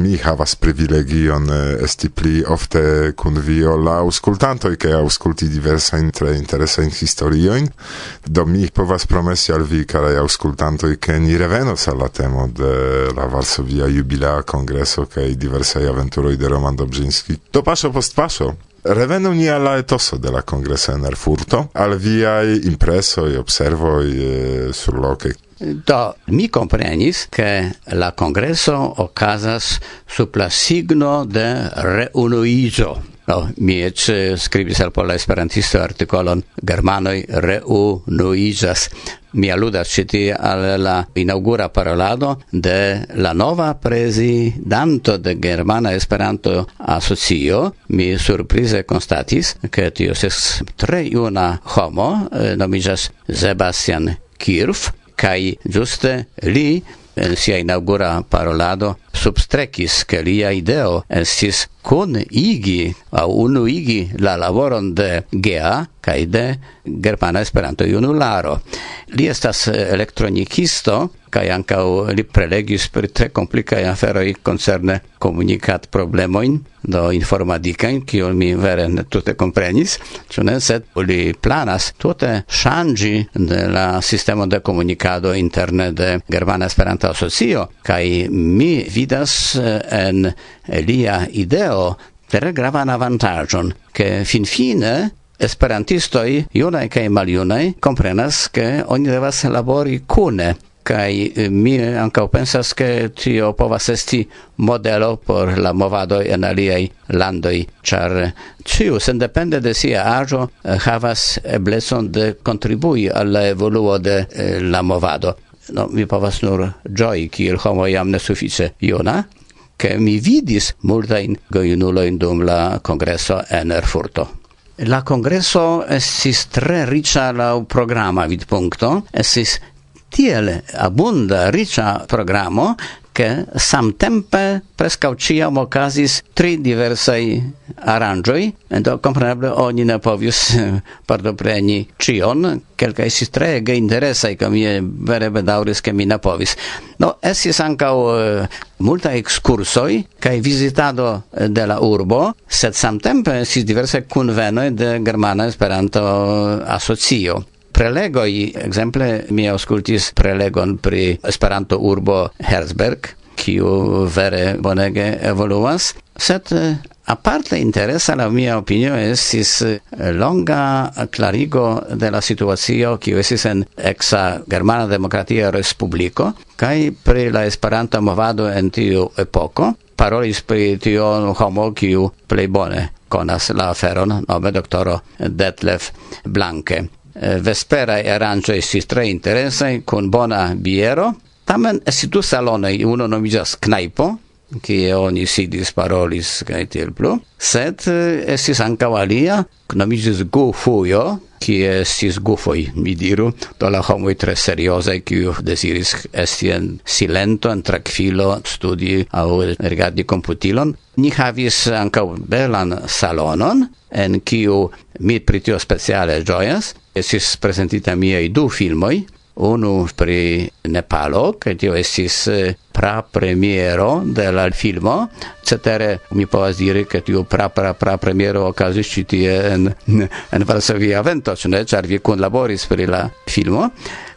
mi havas privilegion eh, esti pli ofte kun vio la auscultantoi che ausculti diversain tre interesain historioin, do mi povas promesi al vi, carai auscultantoi, che ni revenos alla temo de la Varsovia jubilea congresso cae diversai aventuroi de Roman Dobrzyński. to paso post paso, Revenu ni alla etoso de la congresso en Erfurto, al viai e observoi eh, sur loce Do mi comprenis che la congresso ocasas sub la signo de reunuizo. No, mi ec scribis al pola esperantisto artikolon Germanoi reunuizas. Mi aludas citi al la inaugura parolado de la nova prezidanto de Germana Esperanto Asocio. Mi surprize constatis che tio estas tre juna homo, eh, nomijas Sebastian Kirf, kai juste li en sia inaugura parolado substrekis ke lia ideo estis kun igi au unu igi la laboron de GEA kaj de Germana Esperanto Junularo. Li estas elektronikisto kaj ankaŭ li prelegis pri tre komplikaj aferoj koncerne komunikat problemojn do informatikajn, kiun mi vere ne tute komprenis, ĉu ne, sed li planas tute ŝanĝi la sistema de komunikado interne de Germana Esperanto Asocio kaj mi vidas eh, en lia ideo ideo tre gravan avantagion, che fin fine esperantistoi, junaj kai maljunaj, comprenas che oni devas labori kune, kai eh, mi ankaŭ pensas, ke tio povas esti modelo por la movado en aliaj landoj, ĉar ciu, sendepende de sia aĝo, eh, havas eblecon de kontribui al la evoluo de eh, la movado. No, mi povas nur ĝoji, kiel homo jam ne sufiĉe juna, che mi vidis multain gaiunuloin dum la congresso en Erfurto. La congresso estis tre riĉa laŭ programa vidpunkto, estis tiel abunda riĉa programo che samtempe prescau ĉiam okazis tri diversai aranjoi, e do kompreneble oni ne povius pardopreni cion, quelca esis tre ege interesaj, kaj mi vere bedauris che mi ne povis. No, esis ancau uh, multa excursoi, cae visitado de la urbo, sed samtempe esis diverse convenoi de Germana Esperanto Asocio prelegoi, exemple, mi auscultis prelegon pri Esperanto urbo Herzberg, kiu vere bonege evoluas, sed eh, aparte interesa la mia opinio estis eh, longa clarigo de la situacio kiu estis en exa Germana Demokratia Respubliko kaj pri la Esperanta movado en tiu epoko parolis pri tio homo kiu plej bone konas la aferon, nome doktoro Detlef Blanke. Eh, vesperai arangioi si tre interesai, con bona biero, tamen esi du salonei, uno nomigas knaipo, kie oni sidis parolis kaj tiel plu, sed eh, estis ankaŭ alia, nomiĝis gufujo, kie estis gufoj, mi diru, do la homoj tre seriozaj, kiu deziris esti en silento, en trankvilo, studi aŭ regardi computilon Ni havis anca belan salonon, en kiu mi pritio speciale ĝojas, Esis presentita miei du filmoi, unu pri Nepalo, che tio esis pra premiero de la filmo, cetere mi povas diri, che tio pra pra pra premiero ocasis ci tie en, en Varsovia vento, ne, char vi kun laboris pri la filmo,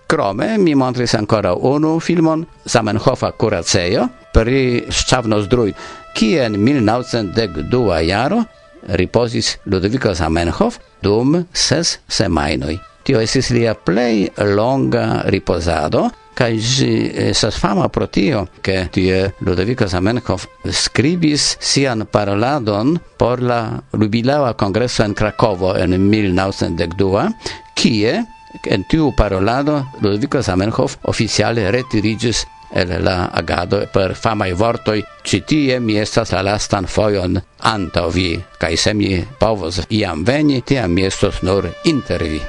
Krome mi montris ancora unu filmon Zamenhofa Kuracejo pri Szczavno zdruj, kien 1912 jaro riposis Ludovico Zamenhof dum ses semainoi. Tio esis lia plei longa riposado, kaj ĝi esas fama pro tio, ke tie Ludovico Zamenhof scribis sian paroladon por la Rubilava Congresso en Krakovo en 1912, kie en tiu parolado Ludovico Zamenhof oficiale retirigis el la agado per famaj vortoj, vortoi citie mi estas la lastan foion antaŭ vi, se mi povos iam veni, tiam mi estos nur inter vi.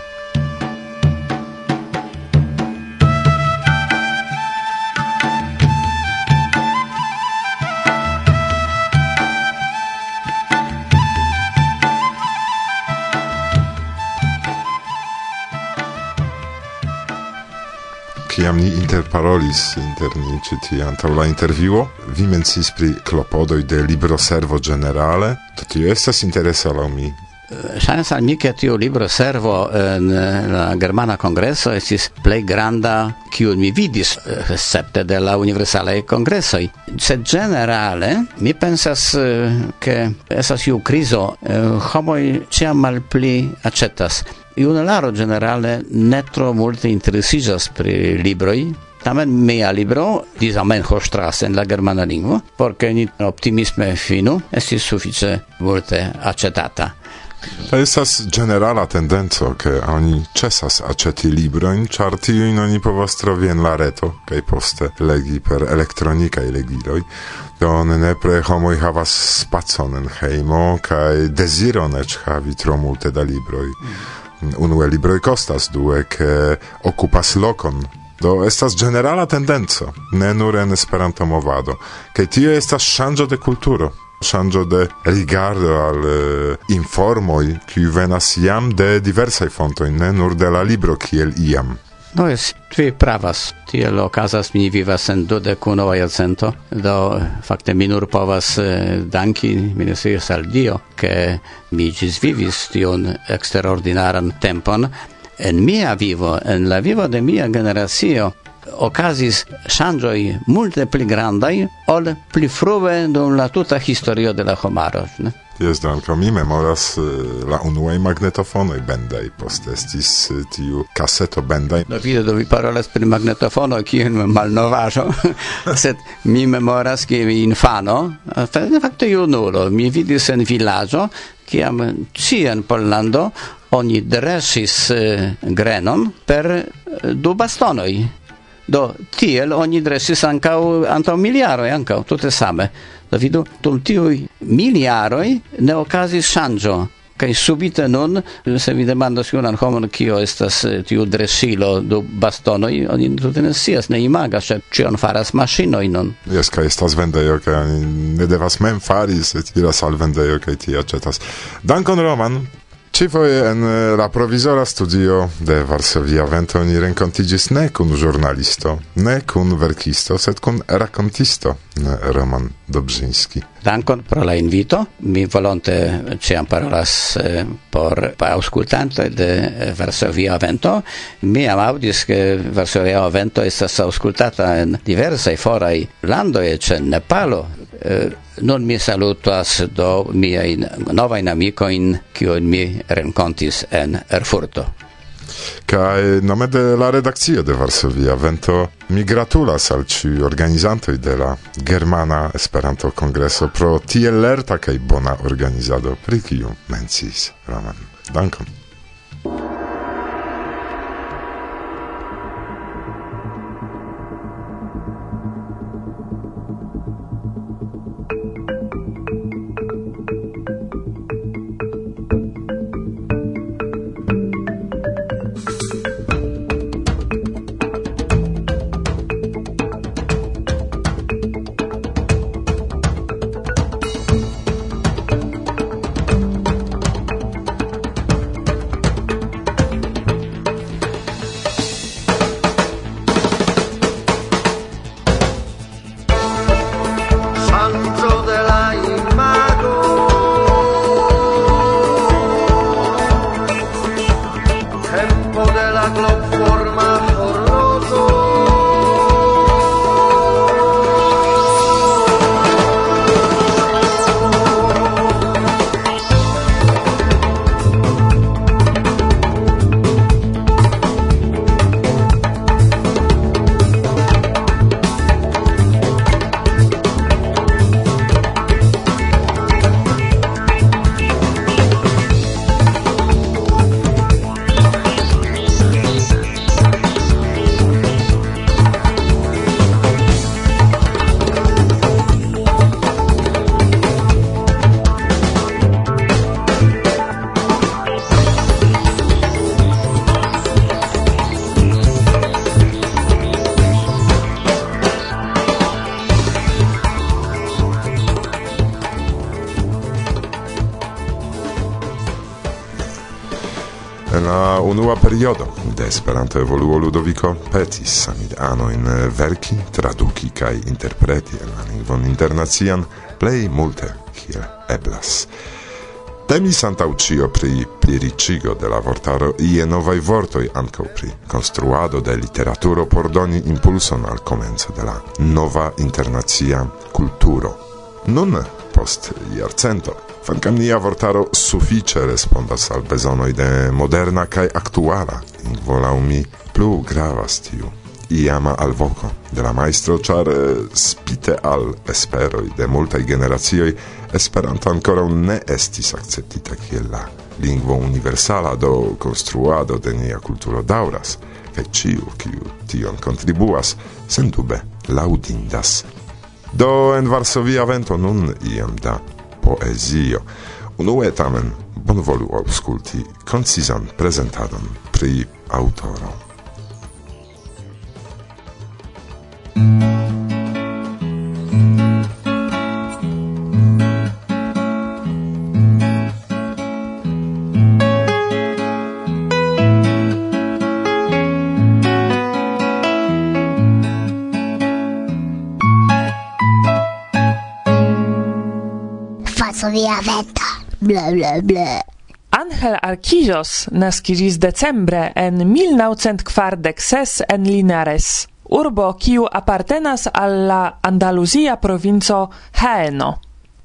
kiam ni interparolis inter ni ĉi tie antaŭ la intervjuo, vi mencis pri klopodoj de libroservo ĝenerale, to tio estas interesa laŭ mi. Eh, ŝajnas al mi, ke tiu libro servo en eh, la Germana Kongreso estis plej granda, kiun mi vidis, eh, escepte de la universalaj kongresoj. Sed ĝenerale mi pensas, ke estas iu krizo, homoj ĉiam malpli aĉetas Junularo generale ne tro multe interesiĝas pri libroj, Tamen mia libro, di Zamenhof Strasse en la germana lingvo, por ke ni optimisme finu, estis suffice multe acetata. To estas generala tendenco, ke oni cesas aceti librojn, ĉar tiujn oni povas trovi en la reto kaj poste legi per elektronikaj legiloj. Do ne nepre homoj havas spacon en hejmo kaj deziron eĉ havi tro multe da libroj. Mm unue libroj kostas due ke okupas lokon do estas generala tendenco ne nur en Esperanto movado ke tio estas ŝanĝo de kulturo ŝanĝo de rigardo al uh, informoj kiuj venas jam de diversaj fontoj ne nur de la libro kiel iam. No jest twi pravas, tiel okazas mi vivas en dudek unua jacento, do fakte mi nur povas eh, danki, mi ne al Dio, ke mi gis vivis tion extraordinaran tempon, en mia vivo, en la vivo de mia generacio, okazis ŝanĝoj multe pli grandaj ol pli frue dum la tuta historio de la homaro. Ne? Ties danko mi memoras eh, la unuaj magnetofonoj bendaj, post estis eh, tiu kaseto bendaj. Do vide, do vi parolas pri magnetofono, kiun malnovaĵo, sed mi memoras, ke mi infano, fakte junulo, mi vidis en vilaĝo, kiam cien Pollando oni dresis eh, grenon per du bastonoj. Do tiel oni dresis ankaŭ antaŭ miliaroj ankaŭ tute same. La vidu, dum tiui miliaroi ne okazis shangio. Kaj subite nun, se vi demandas junan homon, kio estas eh, tiu dresilo du bastonoj, oni tute ne scias, ne imagas, ĉe on faras maŝinoj nun. Jes, kaj estas vendejo, kaj ne devas mem fari, se tiras al vendejo kaj tie aĉetas. Dankon Roman! Ci foje en la provizora studio de Varsovia Vento ni rencontigis ne cun giornalisto, ne cun verkisto, sed cun racontisto, Roman Dobrzyński. Dankon pro la invito. Mi volonte ciam parolas eh, por auscultantoj de eh, Varsovia Vento. Mi am audis che Varsovia Vento estas auscultata en diversaj forai landoi, ĉe Nepalo, eh, non mi salutas do miain novain amicoin, cion mi rencontis en Erfurto kaj nome de la redakcio de Varsovia Vento mi gratulas al ci organizantoi de la Germana Esperanto Kongreso pro tiel lerta kaj bona organizado pri kiu mencis Roman. Dankon. periodo de Esperanto evoluo Ludovico petis samid ano in eh, verki, traduki kaj interpreti en la lingvon internacian plej multe kiel eblas. Temis antaŭ ĉio pri pliriĉigo de la vortaro ie novaj vortoj ankaŭ pri konstruado de literaturo por doni impulson al komenco de la nova internacia kulturo. Nun post jarcento Kvankam nia vortaro sufiĉe respondas al bezonoj de moderna kaj aktuala, volau mi plu gravas tiu iama alvoko de la maestro, ĉar eh, spite al esperoi de multaj generacioj Esperanto ankoraŭ ne estis akceptita kiel la lingvo universala, do konstruado de nia kulturo dauras, kaj ciu kiu tion kontribuas, sentube laudindas. Do en Varsovia vento nun iam da poezio. Unue tamen bonvolu aŭskulti koncizan prezentadon pri autoro. Mm. bla bla bla. Angel Arquillos nascidis decembre en 1946 en Linares, urbo kiu apartenas alla Andalusia provinco Jaeno.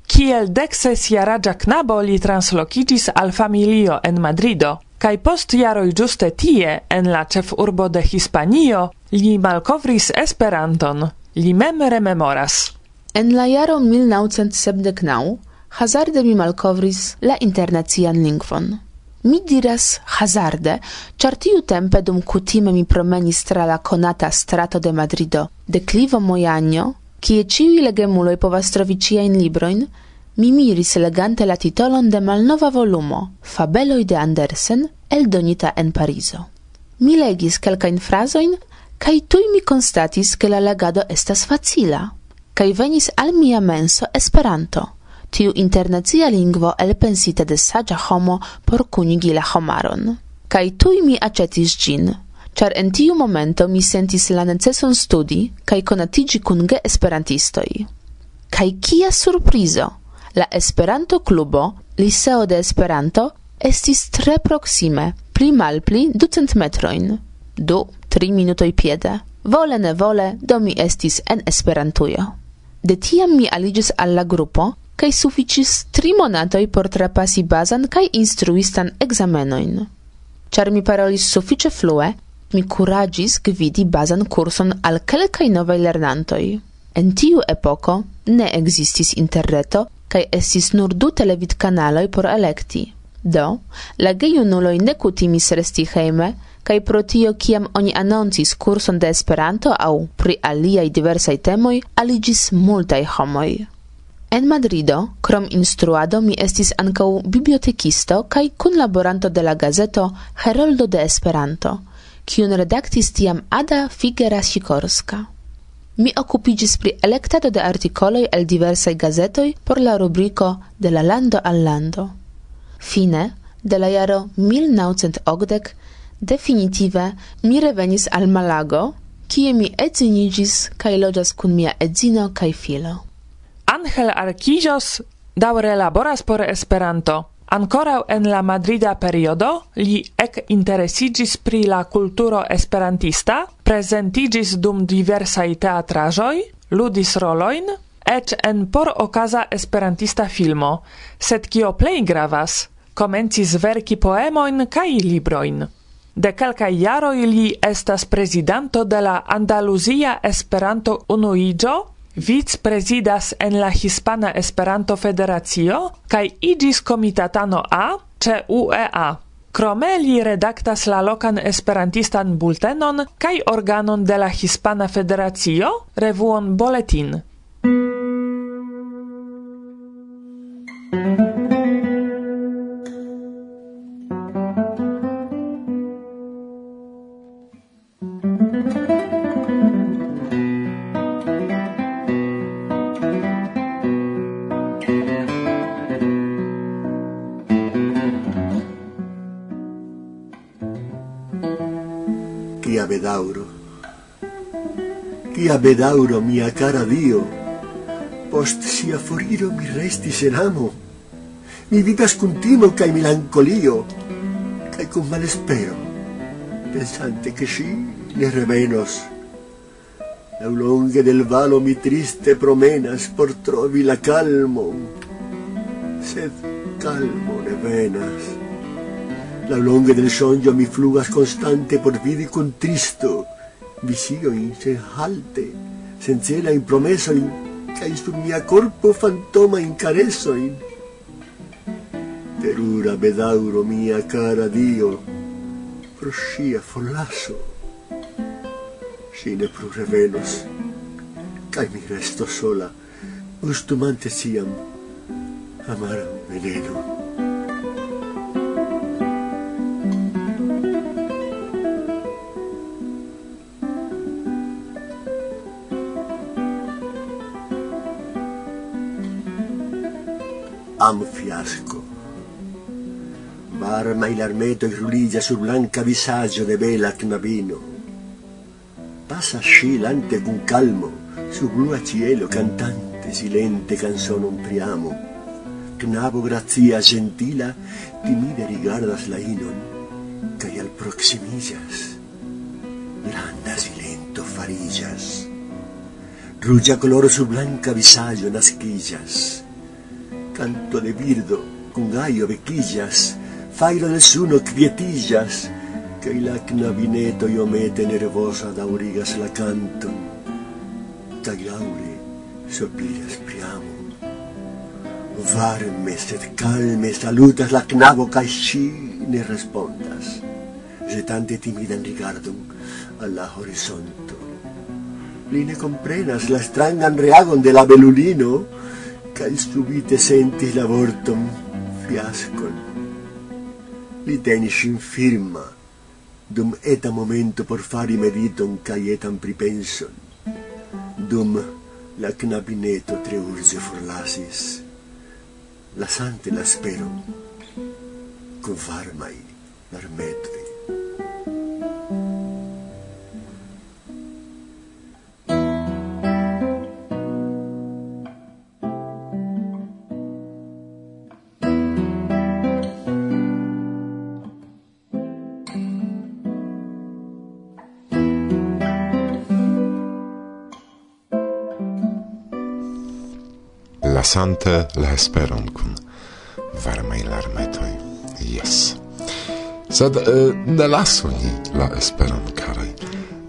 Kiel dexes jaraĝa knabo li translokiĝis al familio en Madrido, kai post jaroj giuste tie, en la ĉefurbo de Hispanio, li malkovris Esperanton. Li mem rememoras. En la jaro 1979 hazarde mi malkovris la internacian lingvon. Mi diras hazarde, char tiu tempe dum cutime mi promenis tra la conata strato de Madrido, deklivo Mojagno, kie ciui legemuloi povas trovi ĉiajn libroin, mi miris legante la titolon de malnova volumo, Fabeloi de Andersen, eldonita en Parizo. Mi legis kelkajn frasoin, kai tui mi constatis ke la legado estas facila, kai venis al mia menso Esperanto tiu internacia lingvo elpensita de saĝa homo por kunigi la homaron. Kaj tuj mi aĉetis ĝin, ĉar en tiu momento mi sentis la neceson studi kaj konatiĝi kun geesperantistoj. Kaj kia surprizo! La Esperanto-klubo, Liceo de Esperanto, estis tre proksime, pli malpli ducent metrojn. Du, tri minutoj piede. Vole ne vole, do mi estis en Esperantujo. De tiam mi aligis alla grupo, kai suficis tri monatoi por trapasi bazan kai instruistan examenoin. Char mi parolis sufice flue, mi curagis gvidi bazan kurson al kelkai novai lernantoj. En tiu epoko ne existis interreto kai estis nur du televid televidkanaloj por elekti. Do, la gejunuloi ne kutimis resti heime, kai pro tio kiam oni anoncis kurson de Esperanto au pri aliaj diversaj temoj aliĝis multaj homoj. En Madrido, krom instruado, mi estis ankaŭ bibliotekisto kaj kunlaboranto de la gazeto Heroldo de Esperanto, kiun redaktis tiam Ada Figera Sikorska. Mi okupiĝis pri elektado de artikoloj el diversaj gazetoj por la rubriko De la lando al lando. Fine de la jaro 1980 definitive mi revenis al Malago, kie mi edziniĝis kaj loĝas kun mia edzino kaj filo. Angel Arquillos daure laboras por Esperanto. Ankoraŭ en la madrida periodo li ekinteresiĝis pri la kulturo esperantista, presentigis dum diversaj teatraĵoj, ludis rolojn, eĉ en porokaza esperantista filmo, sed cio plei gravas, komencis verki poemojn kaj librojn. De kelkaj jaroj li estas presidanto de la Andaluzia Esperanto Unuigio, Vic presidas en la Hispana Esperanto Federacio kaj igis komitatano A ĉe UEA. Krome li redaktas la lokan esperantistan bultenon kaj organon de la Hispana Federacio, revuon Boletin. Tia bedauro, mia cara Dio, post sia foriro mi restis en amo, mi vidas cun timo cae melancolio, cae con malespero, pensante che si ne revenos. Laulonge del valo mi triste promenas por trovi la calmo, sed calmo ne venas. Laulonge del sogno mi flugas constante por vidi con tristo, visioin se halte, sen cela in promesoin, cae sur mia corpo fantoma in careso in. Terura bedauro mia cara Dio, pro scia forlaso, si ne pru revenos, cae mi resto sola, gustumante siam, amara veneno. Am fiasco. Varma il armeto e ruliglia sul blanca visaggio de bella knabino. Passa scilante con calmo su blu a cielo cantante silente canzone un priamo. Knabo grazia gentila timide rigardas la inon cae al proximillas. Blanda silento farillas. Rugia color su blanca visaggio nasquillas canto de birdo, cungaio bequillas, fairo del suno kvietillas, kaj la knabineto iomete nervosa daŭrigas la kanton, kaj laŭre sopiras priamo. Varme, sed calme salutas la knabo kaj ŝi ne respondas, jetante en rigardon al la horizonto. Li ne comprenas la strangan reagon de la belulino, cae subite sentis la vortum fiascon li tenis in firma dum eta momento por fari mediton cae etam pripenson dum la knabineto tre urge forlasis la sante la spero con varmai l'armetri pensante la esperon kun varmaj larmetoj. Yes. Sed eh, ne lasu ni la esperon, karaj.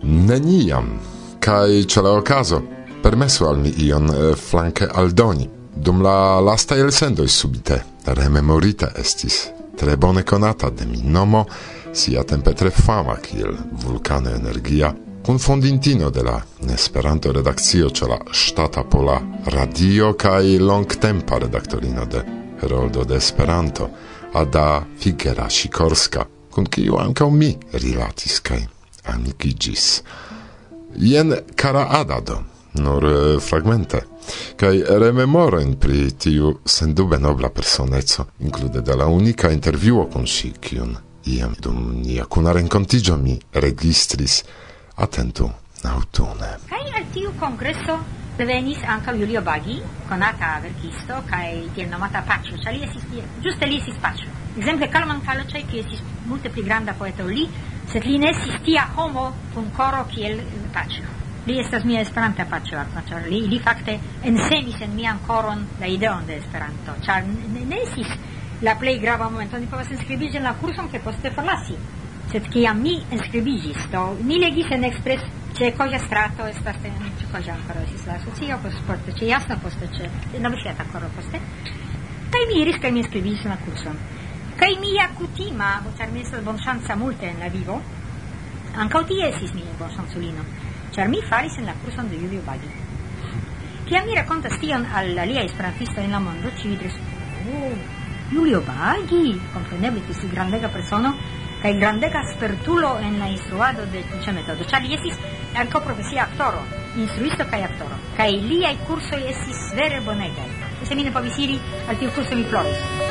Neniam. Kaj ĉe la okazo permesu al mi ion eh, flanke aldoni. Dum la lasta elsendoj subite rememorita estis tre bone konata de mi nomo sia tempe tre fama kiel vulkano energia confondintino de la Esperanto redakcio ĉe la Ŝtata Pola Radio kaj longtempa redaktorino de Heroldo de Esperanto, Ada Figera Sikorska, kun kiu ankaŭ mi rilatis kaj amikiĝis. Jen kara Ada do, nur eh, fragmente, kaj rememoren pri tiu sendube nobla personeco, inklude de la unika intervjuo kun ŝi, kiun iam dum nia kuna renkontiĝo mi registris Atentu aŭtune. Kai al tiu congresso venis anca Julio Bagi, konata verkisto kaj tiel nomata Paĉo, cia li esis tie. Ĝuste li esis Paĉo. Exemple, Kalman Kaloĉaj, qui esis multe pli granda poeta li, sed li ne estis tia homo cum coro kiel Paĉo. Li estas mia Esperanta Paĉo, cia li, li fakte ensenis en mian coron la ideon de Esperanto, cia ne, ne la plei grava momento. Ni povas enskribiĝi en la kurson, che poste forlasi sed kiam mi inscribigis, do mi legis en Express ce coja strato estas en ce coja ancora estis la asocio, pos poste ce jasno, poste ce noviciata ancora poste. Kaj mi iris kaj mi inscribigis la kurson. Kaj mia kutima, ĉar mi estas bonŝanca multe en la vivo, ankaŭ tie estis mi bonŝanculino, ĉar mi faris en la kurson de Julio Bagi. Kiam mi rakontas tion al aliaj esperantistoj en la mondo, ĉi diris: "Oh, Julio Bagi, kompreneble, si grandega persono, kai grandega spertulo en la instruado de tia metodo, ĉar li estis ankaŭ profesia aktoro, instruisto kaj aktoro, kaj liaj kursoj estis vere bonegaj. Se mi ne povis iri, al tiu kurso mi ploris.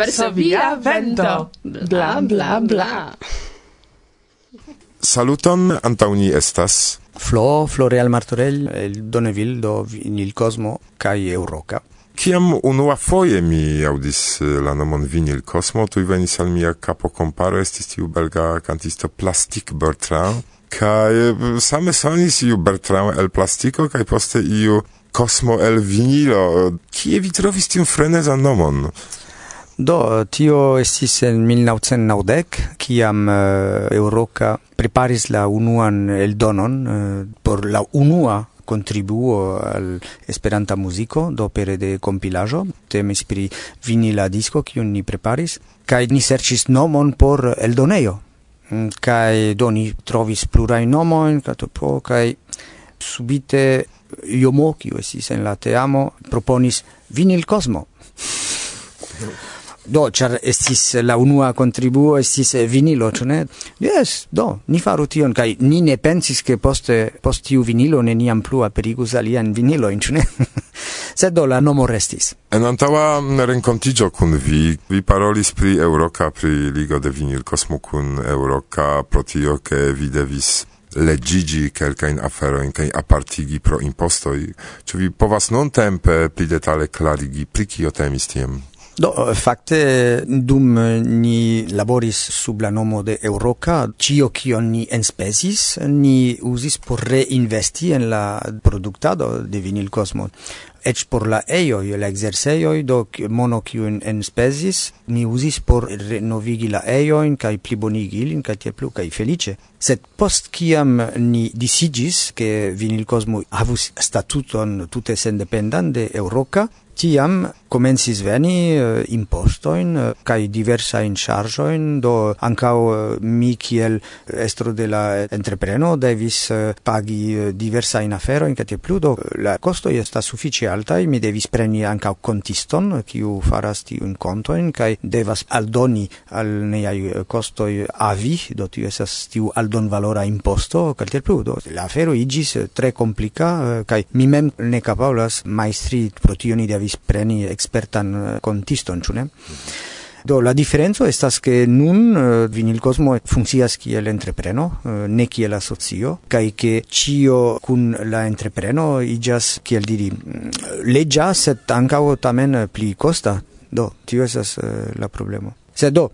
verso via vento. Bla, bla, bla. Saluton, antauni estas. Flo, Floreal Martorell, el Donneville, do Vinil Cosmo, kai Euroca. Kiam unua foje mi audis eh, la nomon Vinil Cosmo, tu venis al mia capo comparo, estis tiu belga cantisto Plastic Bertrand, kaj eh, same sonis iu Bertrand el plastico, kai poste iu Cosmo el vinilo. Kie vi trovis tiun frenezan nomon? Do, tio estis en 1990, kiam eh, uh, Euroca preparis la unuan eldonon uh, por la unua contribuo al Esperanta muziko do pere de compilajo temis pri vinila disco kiun ni preparis kaj ni serĉis nomon por eldonejo mm, kaj do ni trovis plurajn nomojn katopro kaj subite Jomo, kiu estis en la teamo, proponis vinil cosmo. Do, char estis la unua contribuo estis vinilo, ĉu ne? Yes, do, ni faru tion kaj ni ne pensis ke poste post tiu vinilo neniam plu aperigus alian vinilojn, ĉu ne? Sed do la nomo restis. En antaŭa renkontiĝo kun vi, vi parolis pri Euroka pri Ligo de Vinil Vinilkosmo kun Euroka pro tio ke vi devis legigi kelkain aferoin kai apartigi pro impostoi, ciu vi povas non tempe pli detale clarigi pri kio temis tiem? Do, eh, fakte, dum eh, ni laboris sub la nomo de Euroca, cio kion ni enspesis, ni usis por reinvesti en la productado de Vinil Cosmo ec por la eioi, la exerseioi, do mono kiun en spesis mi usis por renovigi la eioin, kai plibonigi ilin, kai tiel plu, kai felice. Sed post kiam ni disigis, che vinil cosmo havus statuton tute sendependan de Euroca, tiam comensis veni uh, impostoin eh, uh, kai diversa in chargeoin do ancau uh, eh, mi kiel estro de la entrepreno devis uh, pagi uh, diversa in afero in cate pludo do la costo esta suffice altai, mi devis preni ancau contiston, kiu faras conto in kai devas aldoni al nei costo eh, avi, do tu esas tiu aldon valora imposto, cal tiel la afero igis eh, tre complica, eh, kai mi mem ne capablas maestri, pro tiu devis preni expertan contiston, ciu ne? Mm. Do la diferenco estas ke nun eh, uh, Vinilkosmo funkcias kiel entrepreno, uh, ne kiel asocio, kaj ke ĉio kun la entrepreno iĝas kiel diri mm, leĝa, sed ankaŭ tamen pli kosta. Do tio estas uh, la problemo. Sed do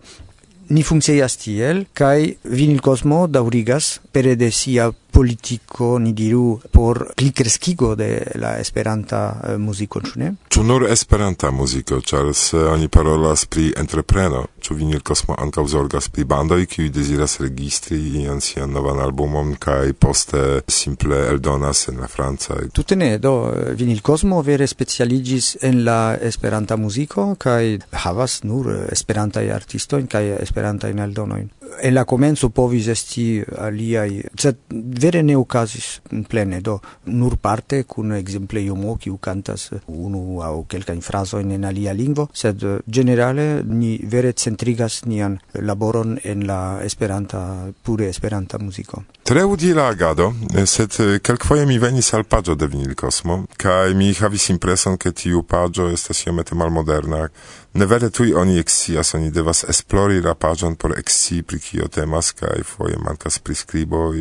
ni funkcias tiel kaj Vinilkosmo daŭrigas pere de sia politico ni diru por pli kreskigo de la esperanta eh, uh, muziko ĉu ne? Ĉu nur esperanta muziko ĉar se oni parolas pri entrepreno ĉu vinil kosmo ankaŭ zorgas pri bandoj kiuj deziras registri ian sian novan albumon kaj poste simple eldonas en la franca? Tute ne do vinil kosmo vere specialiĝis en la esperanta muziko kaj havas nur esperantaj artistojn kaj esperantajn eldonojn en la comenzo povis esti aliai, sed vere ne ocasis plene, do nur parte kun ekzemple iomo kiu kantas unu aŭ kelkajn fraso en alia lingvo, sed eh, generale ni vere centrigas nian laboron en la esperanta, pure esperanta muziko. Tre udila agado, eh, sed eh, kelkfoje mi venis al pagio de Vinilkosmo, kaj mi havis impreson ke tiu pagio estas iomete malmoderna. Ne vere tui oni exias, oni devas esplori la pagion por ekscii pri kio temas kaj foje mankas priskriboj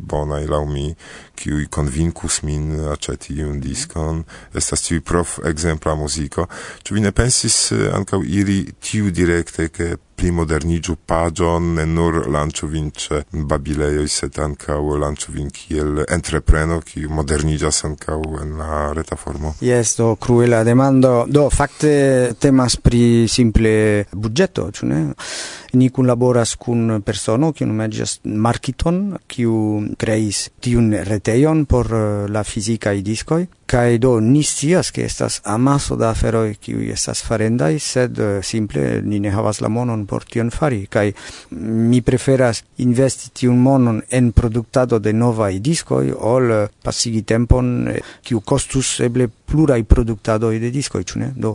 bonaj laŭ mi kiuj konvinkus min aĉeti iun diskon. Estas tiu prof ekzempla muziko. Ĉu vi ne pensis ankaŭ iri tiu direkte ke pli moderniĝu paĝon ne nur lanĉu vin ĉe babilejoj sed ankaŭ lanĉu vin kiel entrepreno kiu moderniĝas ankaŭ en la reta formo? Jes do kruela demando. Do fakte temas pri simple budĝeto ĉu ne? ni kunlaboras kun persono kiu nomiĝas Markiton, kiu kreis tiun retejon por eh, la fizikaj diskoj kaj do ni scias ke estas amaso da aferoj kiuj estas farendaj, sed eh, simple ni ne havas la monon por tion fari kaj mi preferas investi tiun monon en produktado de novaj diskoj ol eh, pasigi tempon kiu kostus eble pluraj produktadoj de diskoj, ĉu ne? Do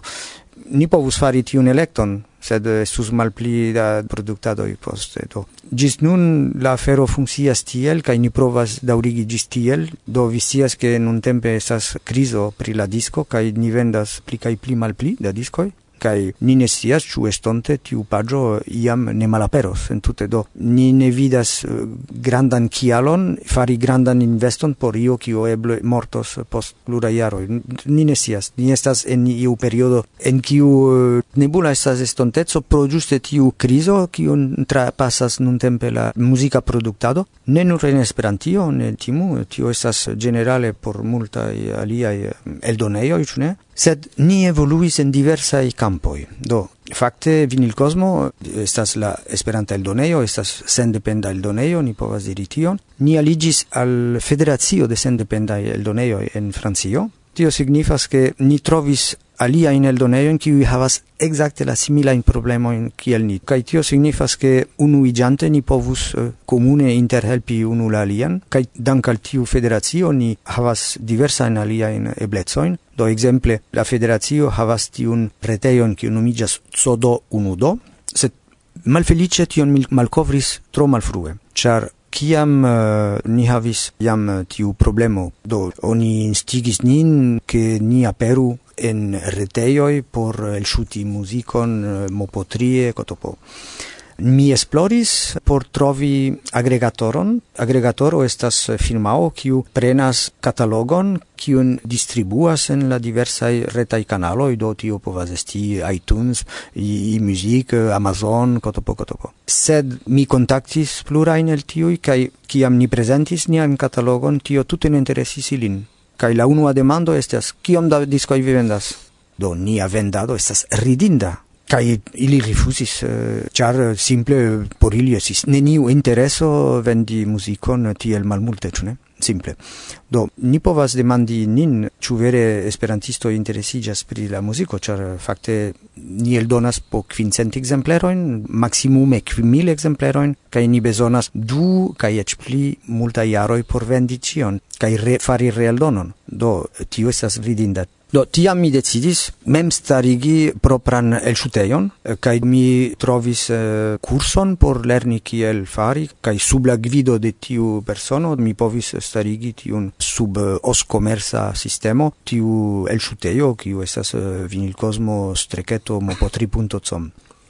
ni povus fari tiun elekton, sed eh, estus malpli da produktadoj poste. Do. Gis nun la afero funkcias tiel, kaj ni provas daŭrigi gis tiel, do vi scias ke nuntempe estas krizo pri la disko, kaj ni vendas pli kaj pli malpli da diskoj, kai ni ne scias ĉu estonte tiu paĝo iam ne malaperos entute do ni ne vidas eh, grandan kialon fari grandan investon por io kio eble mortos post pluraj jaroj. Ni ne scias ni estas en iu periodo en kiu eh, nebula estas estonteco pro ĝuste tiu krizo kiun trapasas nuntempe la muzika produktado. Ne nur en Esperantio ne timu tio estas generale por multaj aliaj eh, eldonejoj ĉu ne? Sed ni evoluis en diversaj kampoj kampoj. Do, fakte Vinilkosmo estas la Esperanta eldonejo, estas sendependa eldonejo, ni povas diri tion. Ni aligis al Federacio de Sendependaj Eldonejoj en Francio. Tio signifas ke ni trovis alia in eldoneio in qui havas exacte la simila in problema in kiel ni. Kai tio signifas ke unu igante ni povus eh, uh, comune interhelpi unu la alian kai dank al tiu federazio ni havas diversa in alia in eblezoin do exemple la federazio havas tiun reteion qui nomiĝas zodo unudo se malfelice tion malcovris tro malfrue. Char kiam uh, ni havis jam eh, tiu problemo do oni instigis nin ke ni aperu en retejoj por elŝuti muzikon eh, mopotrie kotopo. Mi esploris por trovi agregatoron. Agregatoro estas firmao kiu prenas katalogon kiun distribuas en la diversaj retaj kanaloj, do tio povas esti iTunes, iMusic, Amazon, kotopo kotopo. Sed mi kontaktis plurajn el tiuj kaj kiam ni prezentis nian katalogon, tio tute ne interesis ilin kai la unua demando estas kiom da diskoj vi vendas? Do nia vendado estas ridinda kai ili rifusis eh, char uh, simple por ili esis neniu intereso vendi muzikon tiel malmulte ĉu ne? Simple. Do ni povas demandi nin ĉu vere esperantisto interesiĝas pri la muziko ĉar fakte ni eldonas po kvincent ekzemplerojn maksimume kvin ekzemplerojn kaj ni bezonas du kaj eĉ pli multaj jaroj por vendi ĉion kaj re fari realdonon do tio estas vidinda Do tiam mi decidis mem starigi propran elŝutejon eh, kaj mi trovis eh, kurson por lerni kiel fari kaj sub la gvido de tiu persono mi povis starigi tiun sub eh, oskomersa sistemo tiu elŝutejo kiu estas eh, vinilkosmo streketo mopo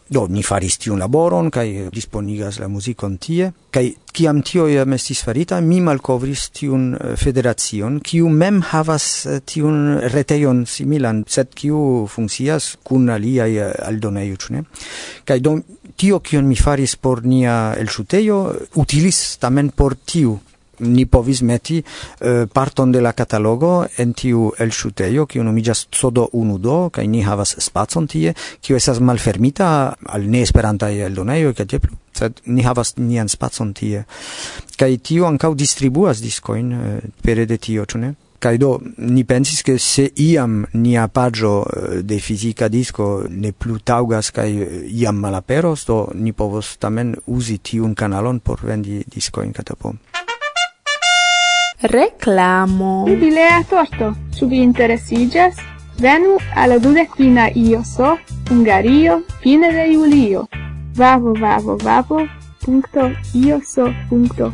Do, ni faris tiun laboron, kai disponigas la muzikon tie, kai kiam tio iam estis farita, mi malkovris tiun eh, federacion, kiu mem havas eh, tiun retejon similan, sed kiu funkcias kun aliaj eh, aldoneju, ĉu ne? Kaj do, tio, kion mi faris por nia elŝutejo, utilis tamen por tiu ni povis meti uh, parton de la catalogo en tiu elŝutejo kiu sodo unu Unudo kai ni havas spacon tie ki esas malfermita al neesperantaj eldonejoj kaj ke tie sed ni havas nian spacon tie kai tio ankaŭ distribuas diskojn uh, pere de tio ĉu ne kai do ni pensis ke se iam nia pagio eh, de fizika disco ne plu taugas kai iam malaperos do ni povos tamen uzi tiun kanalon por vendi discoin katapom. Reclamo. Vi bilea torto. Su vi interesiĝas? Venu al dudecina ioso, Ungario, fine de julio. Vavo, vavo, vavo, punto, ioso, punto.